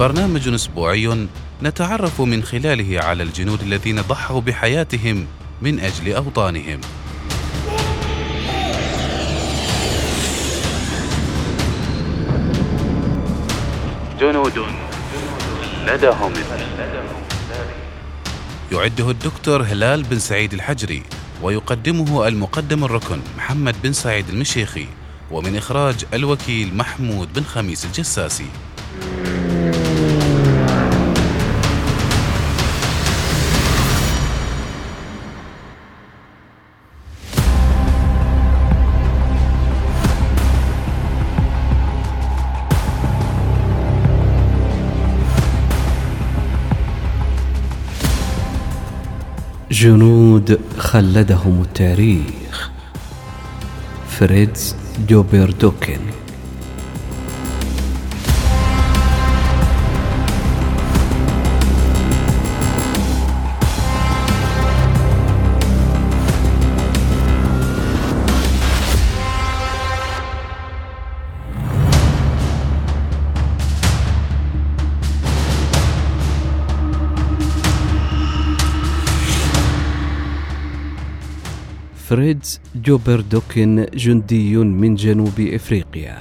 برنامج أسبوعي نتعرف من خلاله على الجنود الذين ضحوا بحياتهم من أجل أوطانهم. جنود لدهم. يعده الدكتور هلال بن سعيد الحجري ويقدمه المقدم الركن محمد بن سعيد المشيخي ومن إخراج الوكيل محمود بن خميس الجساسي. جنود خلدهم التاريخ. فريدز دوبردوكن فريدز جوبردوكن جندي من جنوب إفريقيا.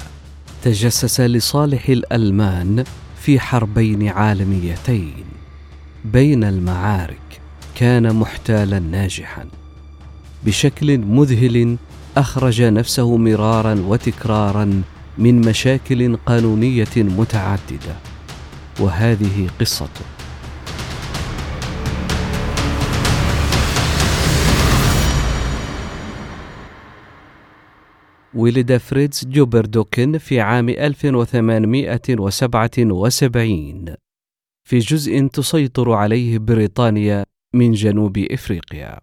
تجسس لصالح الألمان في حربين عالميتين. بين المعارك كان محتالا ناجحا. بشكل مذهل أخرج نفسه مرارا وتكرارا من مشاكل قانونية متعددة. وهذه قصته. ولد فريتز جوبردوكن في عام 1877 في جزء تسيطر عليه بريطانيا من جنوب إفريقيا.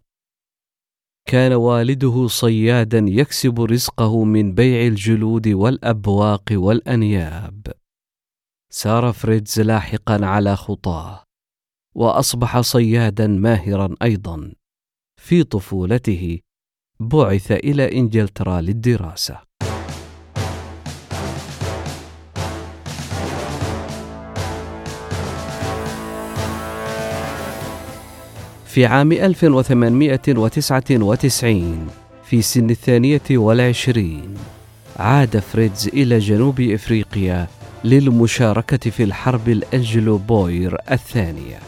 كان والده صيادا يكسب رزقه من بيع الجلود والأبواق والأنياب. سار فريدز لاحقا على خطاه وأصبح صيادا ماهرا أيضا. في طفولته بعث إلى إنجلترا للدراسة. في عام 1899 في سن الثانية والعشرين عاد فريدز إلى جنوب إفريقيا للمشاركة في الحرب الأنجلو بوير الثانية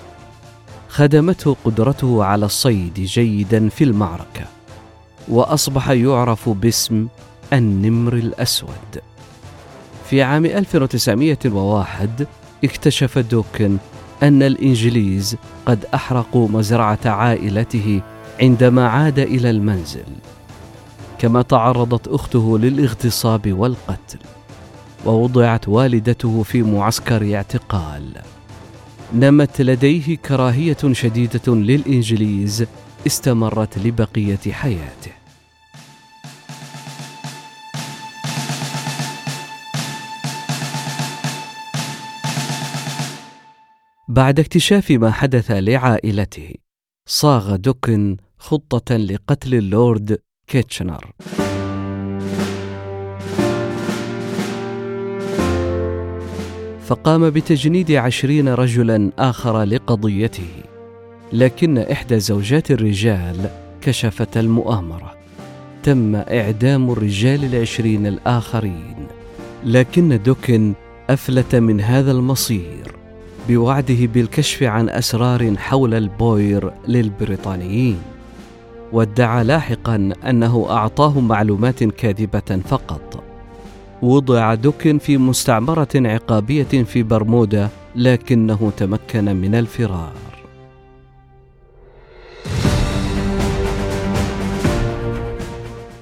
خدمته قدرته على الصيد جيدا في المعركة وأصبح يعرف باسم النمر الأسود. في عام 1901 اكتشف دوكن أن الإنجليز قد أحرقوا مزرعة عائلته عندما عاد إلى المنزل كما تعرضت أخته للاغتصاب والقتل ووضعت والدته في معسكر اعتقال. نمت لديه كراهية شديدة للإنجليز استمرت لبقية حياته. بعد اكتشاف ما حدث لعائلته. صاغ دوكن خطة لقتل اللورد كيتشنر. فقام بتجنيد عشرين رجلا آخر لقضيته. لكن إحدى زوجات الرجال كشفت المؤامرة. تم إعدام الرجال العشرين الآخرين. لكن دوكن أفلت من هذا المصير. بوعده بالكشف عن أسرار حول البوير للبريطانيين وادعى لاحقا أنه اعطاهم معلومات كاذبة فقط. وضع دوكن في مستعمرة عقابية في برمودا لكنه تمكن من الفرار.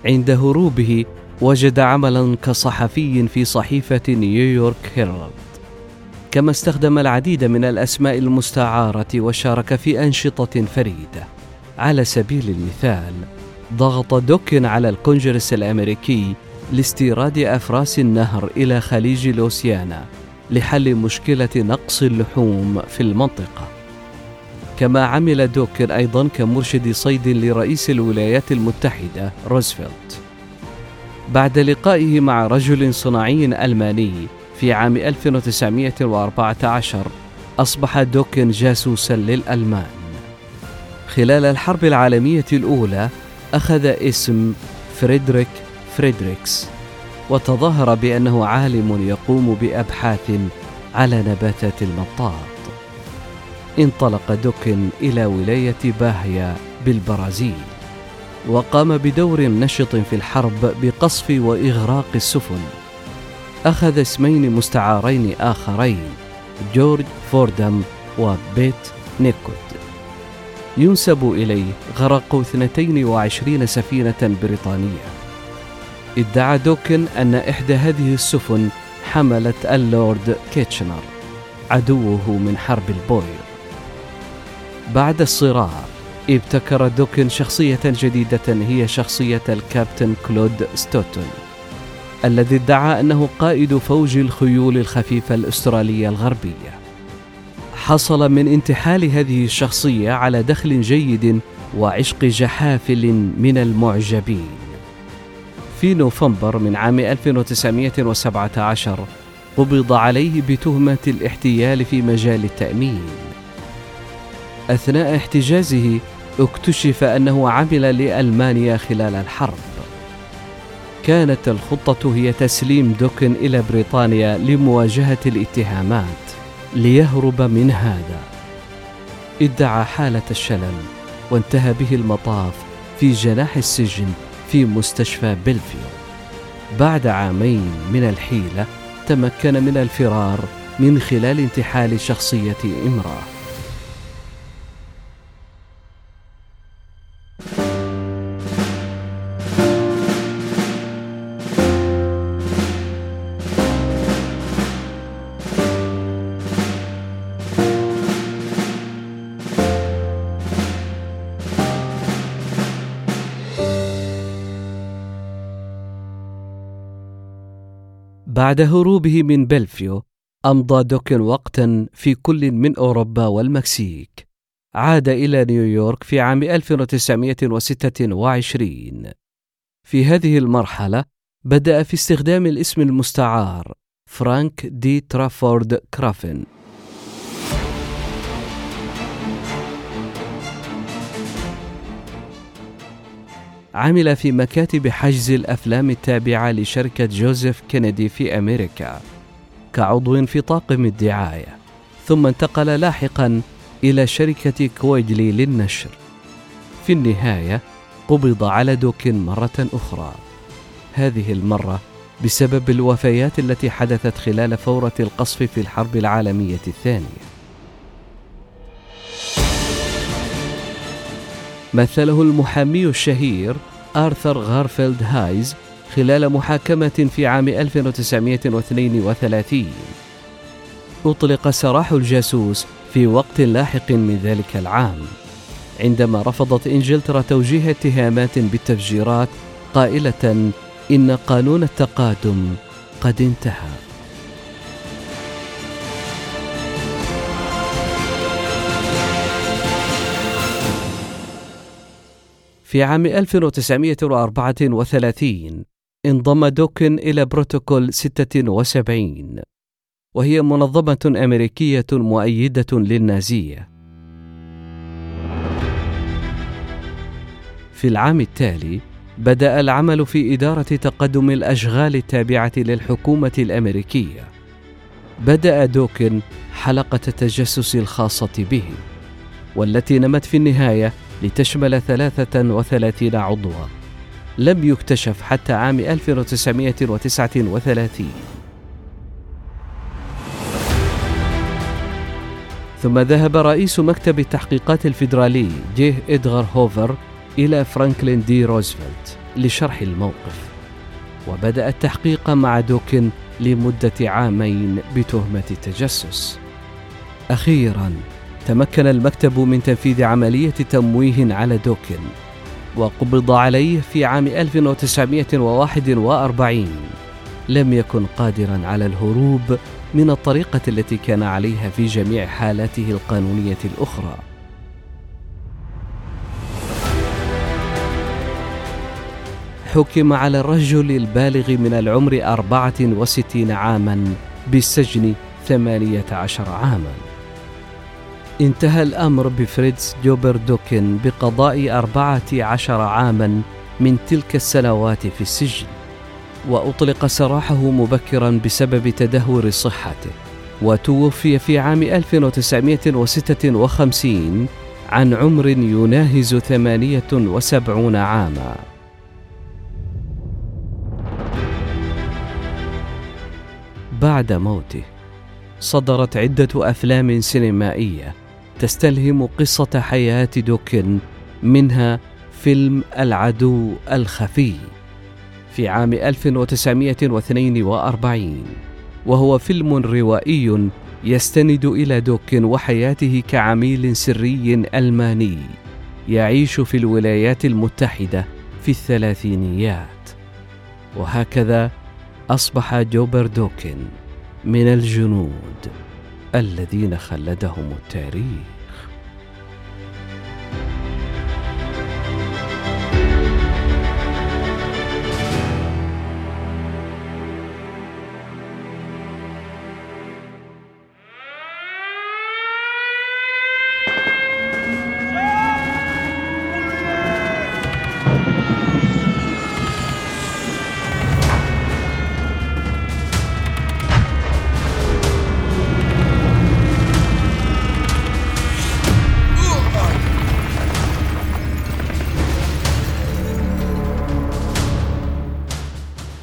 عند هروبه وجد عملا كصحفي في صحيفة نيويورك هيرالد. كما استخدم العديد من الأسماء المستعارة وشارك في أنشطة فريدة. على سبيل المثال ضغط دوكن على الكونجرس الأمريكي لاستيراد أفراس النهر إلى خليج لوسيانا لحل مشكلة نقص اللحوم في المنطقة. كما عمل دوكن أيضا كمرشد صيد لرئيس الولايات المتحدة روزفلت. بعد لقائه مع رجل صناعي ألماني في عام 1914 أصبح دوكن جاسوسا للألمان. خلال الحرب العالمية الأولى أخذ اسم فريدريك فريدريكس وتظاهر بأنه عالم يقوم بأبحاث على نباتات المطاط. انطلق دوكن إلى ولاية باهيا بالبرازيل وقام بدور نشط في الحرب بقصف وإغراق السفن. أخذ اسمين مستعارين آخرين جورج فوردم وبيت نيكوت. ينسب إليه غرق 22 سفينة بريطانية. ادعى دوكن أن إحدى هذه السفن حملت اللورد كيتشنر عدوه من حرب البوير بعد الصراع ابتكر دوكن شخصية جديدة هي شخصية الكابتن كلود ستوتون. الذي ادعى أنه قائد فوج الخيول الخفيفة الأسترالية الغربية حصل من انتحال هذه الشخصية على دخل جيد وعشق جحافل من المعجبين. في نوفمبر من عام 1917 قبض عليه بتهمة الاحتيال في مجال التأمين. أثناء احتجازه اكتشف أنه عمل لألمانيا خلال الحرب. كانت الخطة هي تسليم دوكن إلى بريطانيا لمواجهة الاتهامات ليهرب من هذا. ادعى حالة الشلل وانتهى به المطاف في جناح السجن في مستشفى بلفيو بعد عامين من الحيلة تمكن من الفرار من خلال انتحال شخصية إمرأة. بعد هروبه من بلفيو أمضى دوكن وقتا في كل من أوروبا والمكسيك. عاد إلى نيويورك في عام 1926 في هذه المرحلة بدأ في استخدام الاسم المستعار فرانك دي ترافورد كرافن. عمل في مكاتب حجز الأفلام التابعة لشركة جوزيف كينيدي في أمريكا كعضو في طاقم الدعاية. ثم انتقل لاحقا إلى شركة كويدلي للنشر. في النهاية قبض على دوكن مرة أخرى. هذه المرة بسبب الوفيات التي حدثت خلال فورة القصف في الحرب العالمية الثانية. مثله المحامي الشهير آرثر غارفيلد هايز خلال محاكمة في عام 1932 أطلق سراح الجاسوس في وقت لاحق من ذلك العام. عندما رفضت إنجلترا توجيه اتهامات بالتفجيرات قائلة إن قانون التقادم قد انتهى. في عام 1934 انضم دوكن إلى بروتوكول 76 وهي منظمة أمريكية مؤيدة للنازية. في العام التالي بدأ العمل في إدارة تقدم الأشغال التابعة للحكومة الأمريكية. بدأ دوكن حلقة التجسس الخاصة به والتي نمت في النهاية لتشمل 33 عضوا. لم يكتشف حتى عام 1939 ثم ذهب رئيس مكتب التحقيقات الفيدرالي جيه إدغار هوفر إلى فرانكلين دي روزفلت لشرح الموقف. وبدأ التحقيق مع دوكن لمدة عامين بتهمة التجسس. أخيرا تمكن المكتب من تنفيذ عملية تمويه على دوكن وقبض عليه في عام 1941 لم يكن قادرا على الهروب من الطريقة التي كان عليها في جميع حالاته القانونية الأخرى. حكم على الرجل البالغ من العمر أربعة وستين عاما بالسجن ثمانية عشر عاما. انتهى الأمر بفريدز جوبر دوكن بقضاء أربعة عشر عاما من تلك السنوات في السجن وأطلق سراحه مبكرا بسبب تدهور صحته وتوفي في عام 1956 عن عمر يناهز 78 عاما. بعد موته صدرت عدة أفلام سينمائية تستلهم قصة حياة دوكن منها فيلم العدو الخفي في عام 1942 وهو فيلم روائي يستند إلى دوكن وحياته كعميل سري ألماني يعيش في الولايات المتحدة في الثلاثينيات. وهكذا أصبح جوبر دوكن من الجنود. الذين خلدهم التاريخ.